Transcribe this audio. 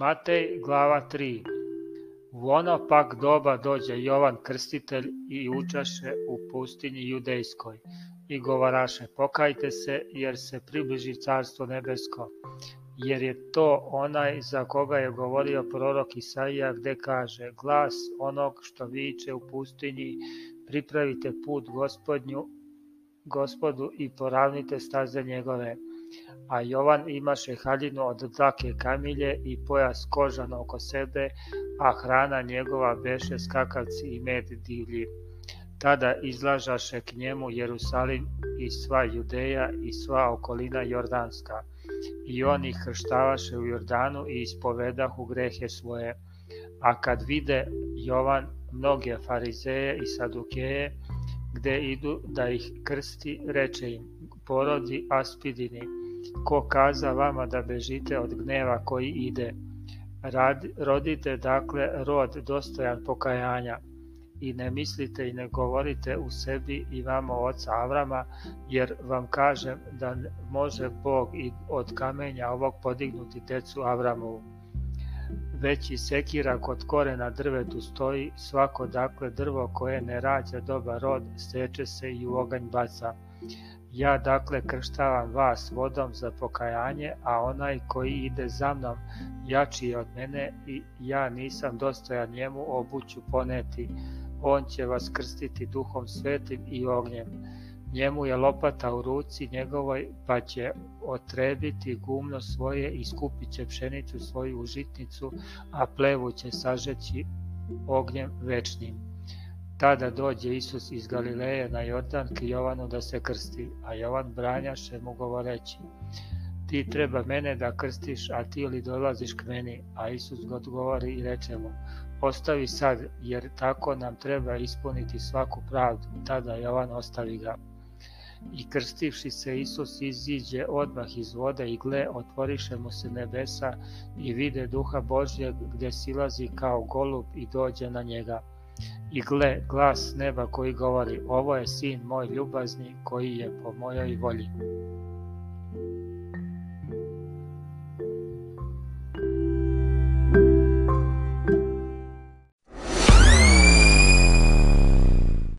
Matej, glava 3. U ono pak doba dođe Jovan Krstitelj i učaše u pustinji judejskoj i govaraše pokajte se, jer se približi carstvo nebesko, jer je to onaj za koga je govorio prorok Isaija, gde kaže, glas onog što viče u pustinji, pripravite put gospodnju, gospodu i poravnite staze njegove. A Jovan imaše haljinu od dlake kamilje i pojas kožan oko sebe, a hrana njegova beše skakavci i med divlji. Tada izlažaše k njemu Jerusalim i sva Judeja i sva okolina Jordanska. I oni krštavaše u Jordanu i ispovedahu grehe svoje. A kad vide Jovan mnoge farizeje i sadukeje, gde idu da ih krsti, reče im, porodi aspidini, ko kaza vama da bežite od gneva koji ide? Rodite dakle rod dostojan pokajanja i ne mislite i ne govorite u sebi i vama oca Avrama, jer vam kažem da može Bog i od kamenja ovog podignuti tecu Avramovu. Veći sekira kod korena drvetu stoji, svako dakle drvo koje ne rađa dobar rod, seče se i u oganj baca. Ja dakle krštavam vas vodom za pokajanje, a onaj koji ide za mnom jači je od mene i ja nisam dostojan njemu obuću poneti. On će vas krstiti duhom svetim i ognjem Njemu je lopata u ruci njegovoj, pa će otrebiti gumno svoje i skupit će pšenicu svoju u žitnicu, a plevu će sažeći ognjem večnim. Tada dođe Isus iz Galileje na Jordan k Jovanu da se krsti, a Jovan branjaše mu govoreći, ti treba mene da krstiš, a ti li dolaziš k meni? A Isus ga odgovori i reče mu, ostavi sad, jer tako nam treba ispuniti svaku pravdu. Tada Jovan ostavi ga. I krstivši se Isus iziđe odmah iz vode i gle, otvoriše mu se nebesa i vide duha Božjeg gde silazi kao golub i dođe na njega. I gle, glas neba koji govori, ovo je sin moj ljubazni koji je po mojoj volji.